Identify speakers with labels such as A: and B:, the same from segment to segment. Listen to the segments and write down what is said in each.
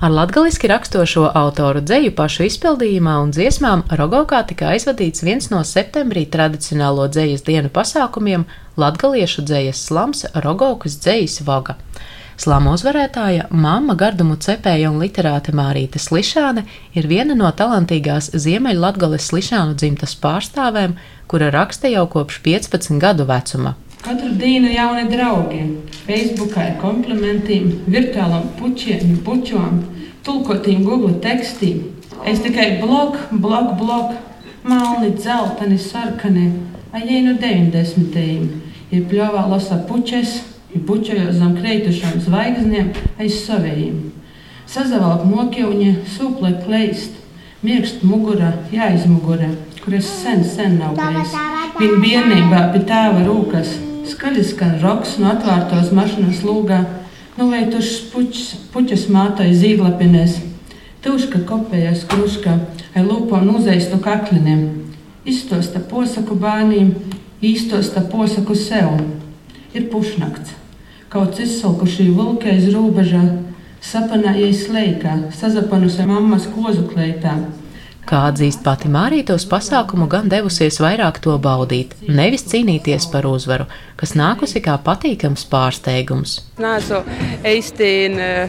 A: Ar latgaliski rakstošo autoru dzeju pašu izpildījumā un dziesmām Rogovkā tika aizvadīts viens no septembrī tradicionālo dzejas dienu pasākumiem - latgaliešu dzejas slams Rogovkas dzejas vaga. Slāma uzvarētāja, mamma gardumu cepēja un literāte Mārīte Slišāne ir viena no talantīgās Ziemeļlatgales Slišānu dzimtas pārstāvēm, kura raksta jau kopš 15 gadu vecuma.
B: Katru dienu jauni draugi, Facebookā ir komplimentiem, virtuālam puķiem, puķām, tulkotiem Google tekstiem. Es tikai blok, blok, blok, malni, dzelteni, sarkani, ajai no 90. Ir pļāvā lasa puķes, ir puķojos zem kreitušām zvaigznēm aiz savējiem. Sazavalk mokļuņa, sūplē kleist, mirkst mugura, jāizmugura, kur es sen, sen nav bijis. Viņa bērnībā pie tēva rūkas Skaļi skan roks no atvērtos mašīnas lūgā, nu vai tušs puķis, puķis mātai zīglapinēs. Tūška kopējas kruškā, ai lūpo nūzeistu kakliniem. Izstosta posaku bērniem, īstosta posaku sev. Ir pušnakts. Kaut izsalkušī vilka aiz robežā, sapanājies leikā, sazapanusi mammas kozu kleitā.
A: Kā atzīst pati Mārīta, uz pasākumu gan devusies vairāk to baudīt, nevis cīnīties par uzvaru, kas nākusi kā patīkams pārsteigums.
C: Nē, so Eistīna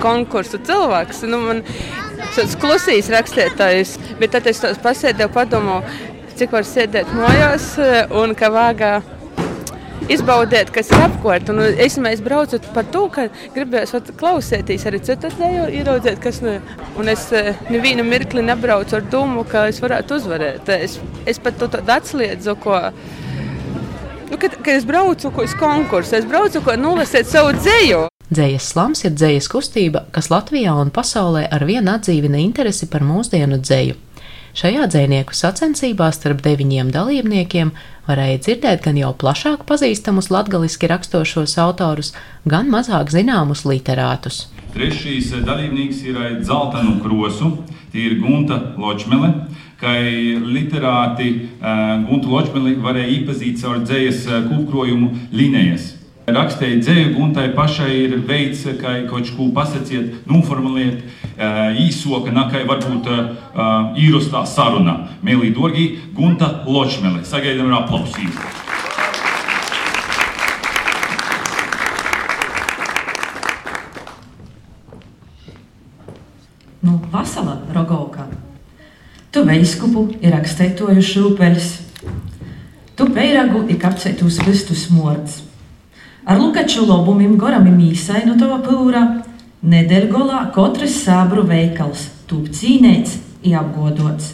C: konkursu cilvēks. Nu, man tas klusīs rakstētājs, bet tad es pasēdēju padomu, cik var sēdēt mājās un ka vāgā izbaudiet, kas ir apkārt. Un es, es braucu par to, ka gribēju klausīties arī citu dēļu, ieraudzīt, kas ne. Un es eh, nevienu mirkli nebraucu ar domu, ka es varētu uzvarēt. Es, es pat to atsliedzu, ko. Nu, kad, kad es braucu uz konkursu, es braucu, ko nolasīt savu dzēju.
A: Dzējas slams ir dzējas kustība, kas Latvijā un pasaulē ar vienu atdzīvina interesi par mūsdienu dzēju. Šajā dzinieku sacensībā starp deviņiem dalībniekiem varēja dzirdēt gan jau plašāk pazīstamus latgaliski rakstošos autorus, gan mazāk zināmus literātus.
D: Trešais dalībnieks ir Zeltanu Krosu, tie ir Gunta Ločmele, kā literāti Guntu Ločmeli varēja iepazīt caur dzējas kūpkrojumu linijas. Rakstīja dzēju, un tai pašai ir veids, kā kaut ko pasakiet, noformulēt, īsoka, nakai varbūt īrustā saruna. Mēlī Dorgi, Gunta Ločmele. Sagaidām ar aplausību.
E: Nu, vasala Rogovka. Tu veiskupu ir rakstētojuši rūpeļs. Tu peiragu ir kapcētus vistus mords. Ar lobumim goramim īsai no tava pūra, nedēļgolā katrs sābru veikals, tūp cīnēts, apgodots.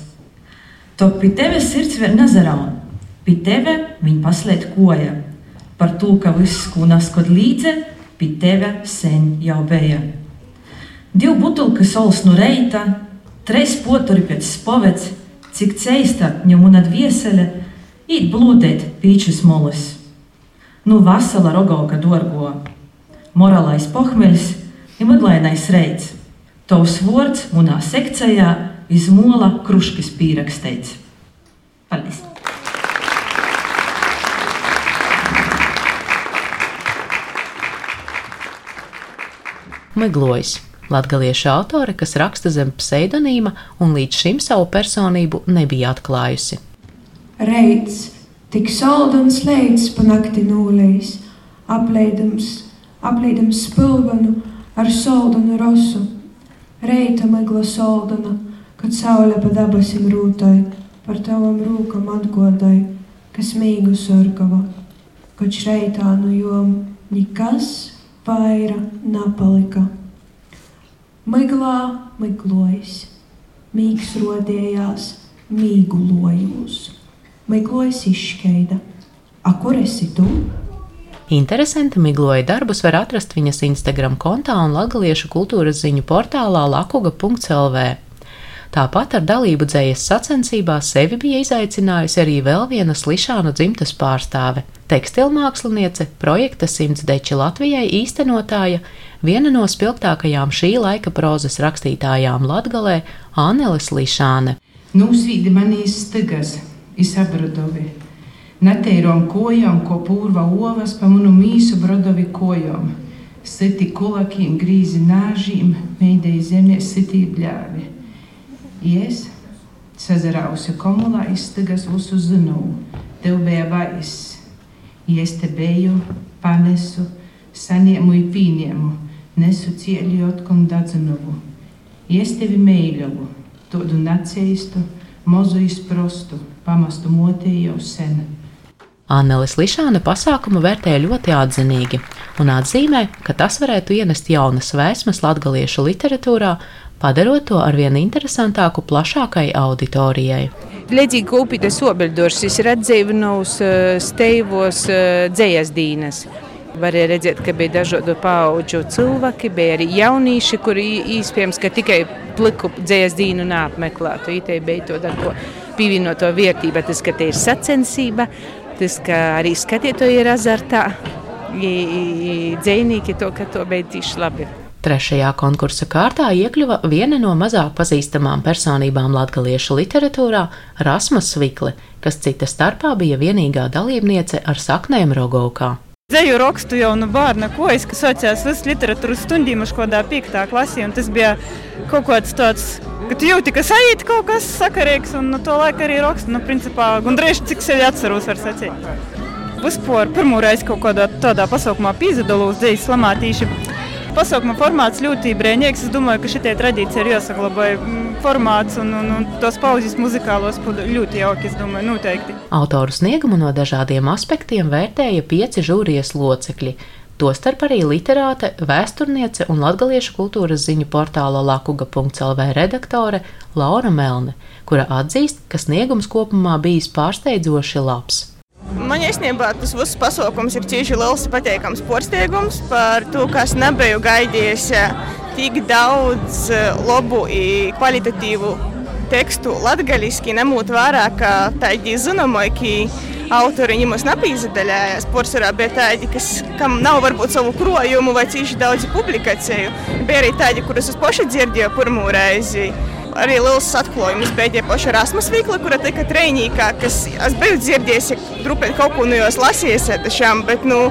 E: Tok pie tevis sirds vēl nazaraun, pie teve viņa paslēd koja, par to, ka viss, ko naskot līdze, pie teve sen jau bija. Divu butulka sols no reita, treis poturi pēc spovets, cik ceista ņem un atviesele, īt blūdēt pīčus molas nu vasala rogauka dorgo, morālais pohmeļs ir mudlainais reids. Tavs vārds manā sekcijā izmola kruškas pierakstīts. Paldies!
A: Meglojas. Latgaliešu autore, kas raksta zem pseidonīma un līdz šim savu personību nebija atklājusi.
F: Reids Tik saldams leids pa nakti nūlējis, apleidams, apleidams spilvenu ar soldanu rosu. Reita megla soldana, kad saule pa dabasim rūtai, par tavam rūkam atgodai, kas mīgu sorgava. Kad šreitā no jom nekas vaira napalika. Miglā miglojas, mīgs rodējās, mīgu lojūs miglojas izšķeida. A kur esi tu?
A: Interesanti migloja darbus var atrast viņas Instagram kontā un latgaliešu kultūras ziņu portālā lakuga.lv. Tāpat ar dalību dzējas sacensībās sevi bija izaicinājusi arī vēl viena slišānu dzimtas pārstāve - tekstilmāksliniece, projekta Simts deči Latvijai īstenotāja, viena no spilgtākajām šī laika prozas rakstītājām Latgalē - Anelis Lišāne.
B: Nūsvīdi manīs stigas, iz abrodovi. Neteirom kojām, ko pūrva ovas pa manu mīsu brodovi kojām. Siti kulakiem, grīzi nāžīm, meidēji zemē sitī bļāvi. Ies, sazarausi komulā izstagas visu zinu, tev bija bais. Ies te beju, panesu, saņēmu i pīņēmu, nesu cieļot un dadzinovu. Ies tevi meiļovu, tādu naceistu, mozu izprostu, pamastu motēju jau sen.
A: Annelis Lišāne pasākumu vērtēja ļoti atzinīgi un atzīmē, ka tas varētu ienest jaunas vēsmas latgaliešu literatūrā, padarot to arvien interesantāku plašākai auditorijai.
C: Līdzīgi kā upītes obeļdors, ir atdzīvinājis steivos dzējas dīnes. Varēja redzēt, ka bija dažādu pauģu cilvēki, bija arī jaunieši, kuri ka tikai pliku dzējas dīnu neapmeklētu. Itē bija to, ko pievienoto vērtība, tas, ka te ir sacensība, tas, ka arī skatītāji ir azartā, dzēnīgi to, ka to beidz tieši labi.
A: Trešajā konkursa kārtā iekļuva viena no mazāk pazīstamām personībām latviešu literatūrā - Rasmas Svikle, kas cita starpā bija vienīgā dalībniece ar saknēm Rogovkā.
G: Zeju rakstu jau no bērna kojas, kas sācās visas literatūras stundīmas, kādā piektā klasē. Tas bija kaut kāds tāds, ka tu jūti, ka sajūt kaut kas sakarīgs, un no to laika arī rakstu. Nu, principā, gandrīz cik sevi atceros, var sacīt. Vispār pirmo reizi kaut kādā tādā pasaukumā pīzdalos dzīves slamātīši. Pasaukuma formāts ļoti brīvīgs. Es domāju, ka šī tradīcija ir jāsaglabā. Formāts un, un, un tos pauzes muzikālos ļoti jauki. Es domāju, noteikti.
A: Autoru sniegumu no dažādiem aspektiem vērtēja pieci žūrijas locekļi. Tostarp arī literāte, vēsturniece un latgaliešu kultūras ziņu portāla lakuga.lv redaktore Laura Melne, kura atzīst, ka sniegums kopumā bijis pārsteidzoši labs.
H: Man īstenībā tas viss pasākums ir tieši liels pateikams porsteigums par to, kas nebiju gaidījis tik daudz labu un kvalitatīvu tekstu latgaliski, ņemot vērā, ka tādi zināmāki autori ņemas napīzadaļājās, porcelā bija tādi, kas, kam nav varbūt savu krojumu vai cīši daudz publikāciju. Bija arī tādi, kurus es paši dzirdēju pirmo reizi arī liels atklājums bija paši Rasmus Vīkla, kura tika treinīgā, kas es biju dzirdējis, drupēt kaut ko no jos lasījis tiešām, bet, nu,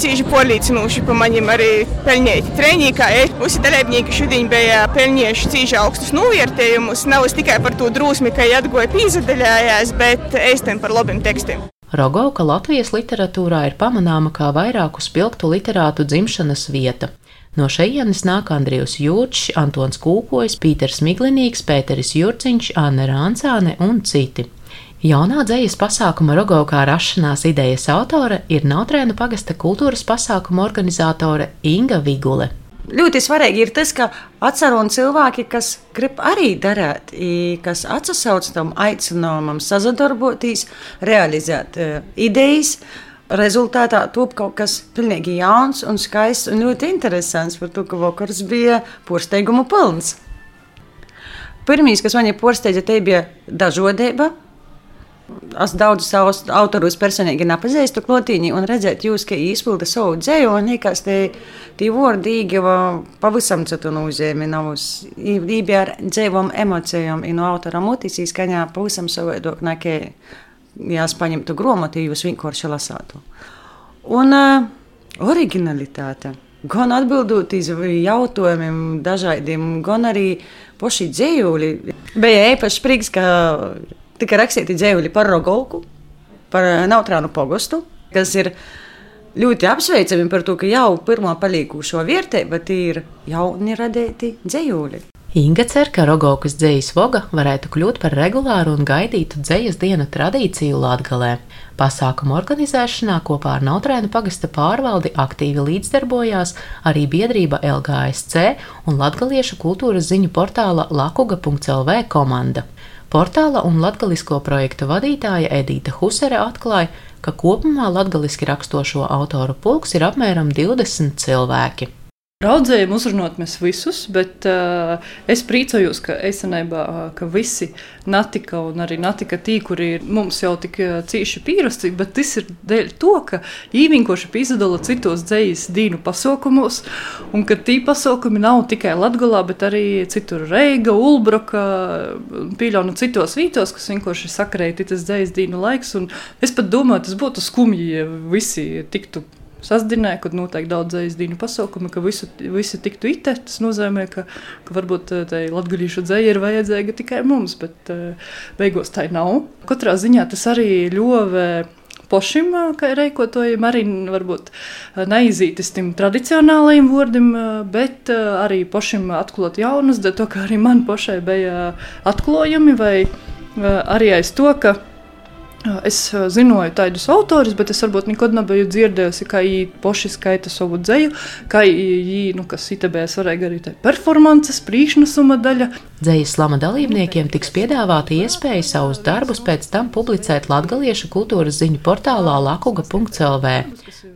H: cīži polīcinoši pa manim arī pelnīti treniņā. Visi dalībnieki šodien bija pelnījuši cīži augstus novērtējumus. Nav tikai par to drūsmi, ka atgoja pīzadaļājās, bet eistiem par labiem tekstiem.
A: Rogauka Latvijas literatūrā ir pamanāma kā vairāku spilgtu literātu dzimšanas vieta. No šejienes nāk Andrijs Jurčs, Antons Kūkojs, Pīters Miglinīgs, Pēteris Jurciņš, Anna Rāncāne un citi. Jaunā dzīslas pasākuma Rogovkā rašanās idejas autore ir Nautrēnu pagasta kultūras pasākuma organizatore Inga Vigule.
I: Ļoti svarīgi ir tas, ka atcerot cilvēki, kas grib arī darīt, kas atsauc tam aicinājumam, sadarboties, realizēt uh, idejas, Rezultātā top kaut kas pilnīgi jauns un skaists un ļoti interesants par to, ka vakars bija porsteigumu pilns. Pirmīs, kas man ir porsteidza, te bija dažādība. Es daudzus autorus personīgi nepazīstu klotīņi un redzēt jūs, ka izpilda savu dzēju un liekas, te tie vārdi īgava pavisam citu nozīmi navus. Ībija ar dzēvam emocijām un no autora mutis izskaņā pavisam savādāk nekā ja es paņemtu grāmatu, jūs vienkārši lasātu. Un uh, originalitāte. Gan atbildot uz jautājumiem, dažādiem, gan arī paši dzējūļi. Bija īpaši prieks, ka tika rakstīti dzējūļi par Rogovku, par Nautrānu pogostu, kas ir ļoti apsveicami par to, ka jau pirmā palīkušo vērtība ir jauni radīti dzējūļi.
A: Inga cer, ka Rogokas dzejas voga varētu kļūt par regulāru un gaidītu dzejas dienu tradīciju Latgalē. Pasākumu organizēšanā kopā ar Nautrēnu pagasta pārvaldi aktīvi līdzdarbojās arī biedrība LGSC un latgaliešu kultūras ziņu portāla lakuga.lv komanda. Portāla un latgalisko projektu vadītāja Edīta Husere atklāja, ka kopumā latgaliski rakstošo autoru pulks ir apmēram 20 cilvēki.
J: Raudzējām uzrunāt mēs visus, bet uh, es priecājos, ka esenībā, uh, ka visi natika un arī natika tī, kuri ir mums jau tik uh, cīši pierasti, bet tas ir dēļ to, ka īvinkoši pizdala citos dzējas dīnu pasaukumos, un ka tī pasaukumi nav tikai Latgalā, bet arī citur Reiga, Ulbroka, pīļaunu citos vītos, kas vienkārši sakarēja tas dzējas dīnu laiks, un es pat domāju, tas būtu skumji, ja visi tiktu sastāvdaļā, kad notiek daudz aizdīnu pasaukumu, ka visu, visi tiktu itē. Tas nozīmē, ka, ka varbūt tai latgadījušu dzēja ir vajadzīga tikai mums, bet beigās tā nav. Katrā ziņā tas arī ļovē pošim, kā reikotojam, arī varbūt neaizītis tam tradicionālajiem vārdiem, bet arī pošim atklāt jaunus, dēļ to, ka arī man pašai bija atklājumi vai arī aiz to, ka Es zināju tādus autorus, bet es varbūt nekad nebiju dzirdējusi, kā viņi paši skaita savu dzēju, kā viņi, nu, kas itebēs varēja arī tā performances, priekšnesuma daļa.
K: Dzējas slama dalībniekiem tiks piedāvāta iespēja savus darbus pēc tam publicēt latgaliešu kultūras ziņu portālā lakuga.lv.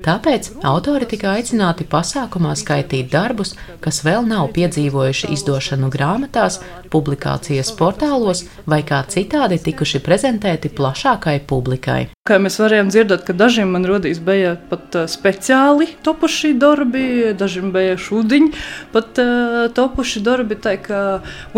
K: Tāpēc autori tika aicināti pasākumā skaitīt darbus, kas vēl nav piedzīvojuši izdošanu grāmatās, publikācijas portālos vai kā citādi tikuši prezentēti plašākai publikai.
J: Kā mēs varējām dzirdēt, ka dažiem man rodīs bija pat speciāli topuši darbi, dažiem bija šūdiņi, pat topuši darbi, tā kā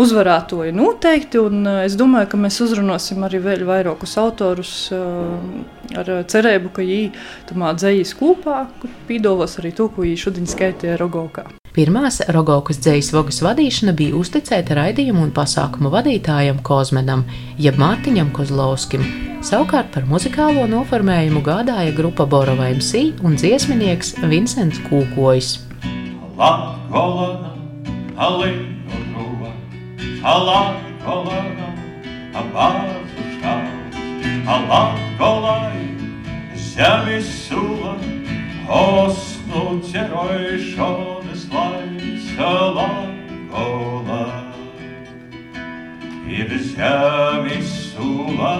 J: uzvarētoji noteikti, un es domāju, ka mēs uzrunāsim arī vēl vairākus autorus ar cerību, ka viņi tamā dzējas kopā pīdovos arī to, ko viņi šodien skaitīja Rogovkā.
K: Pirmās Rogovkas dzējas vogas vadīšana bija uzticēta raidījumu un pasākumu vadītājam Kozmenam, jeb Mārtiņam Kozlovskim. Savukārt par muzikālo noformējumu gādāja grupa Borova MC un dziesminieks Vincents Kūkojs. Latgola, Alinu, Alatgola, Abazušā, Alatgolai, Zemes sula, Osnu ķerojušonis laiks Latgola, ir zemes sula,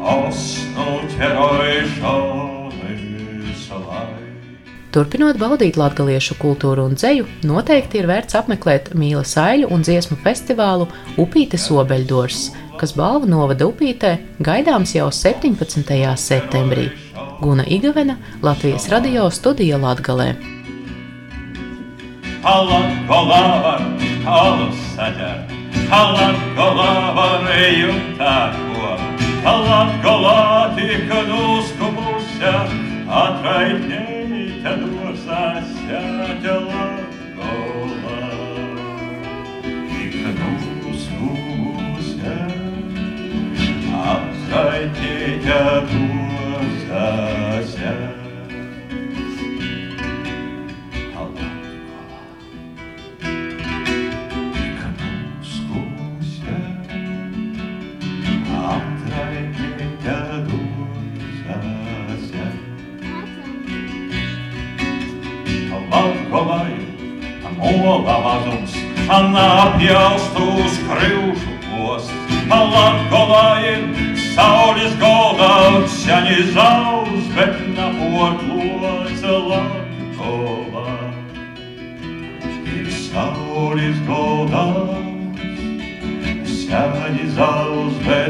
K: Osnu laiks. Turpinot baudīt latviešu kultūru un dzeju, noteikti ir vērts apmeklēt mīla saiļu un dziesmu festivālu Upītes Obeļdors, kas balvu novada Upītē gaidāms jau 17. septembrī. Guna Igavena, Latvijas radio studija Halat kola var, halu saļar. Halat kola var, eju tako. Halat kola tik nuskumusia, atraitnei te dosasia tela. Apsaitie te mazums, apjaustu uz krivšu posts, Latgolā ir saules goldā, Šaņi zauz, bet naporkloca Latgolā. Ir saules goldā, Šaņi zauz, bet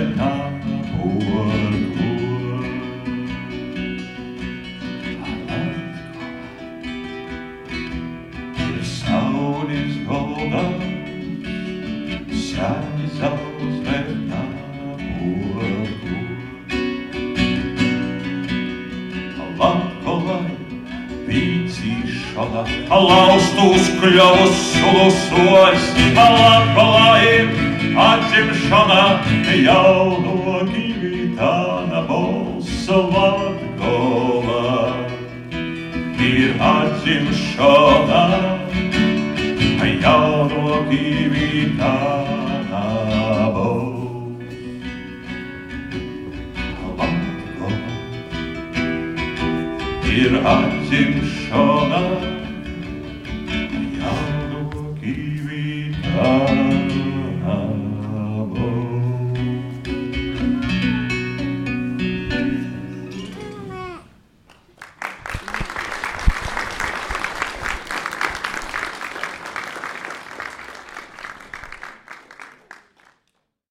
K: pīcīšana, laustus kļavus sulusojas, Latgolā ir atņemšana, jauno givitāna balsa Latgolā. Ir atņemšana, jauno givitāna ir atzimšana jauno gyvybę.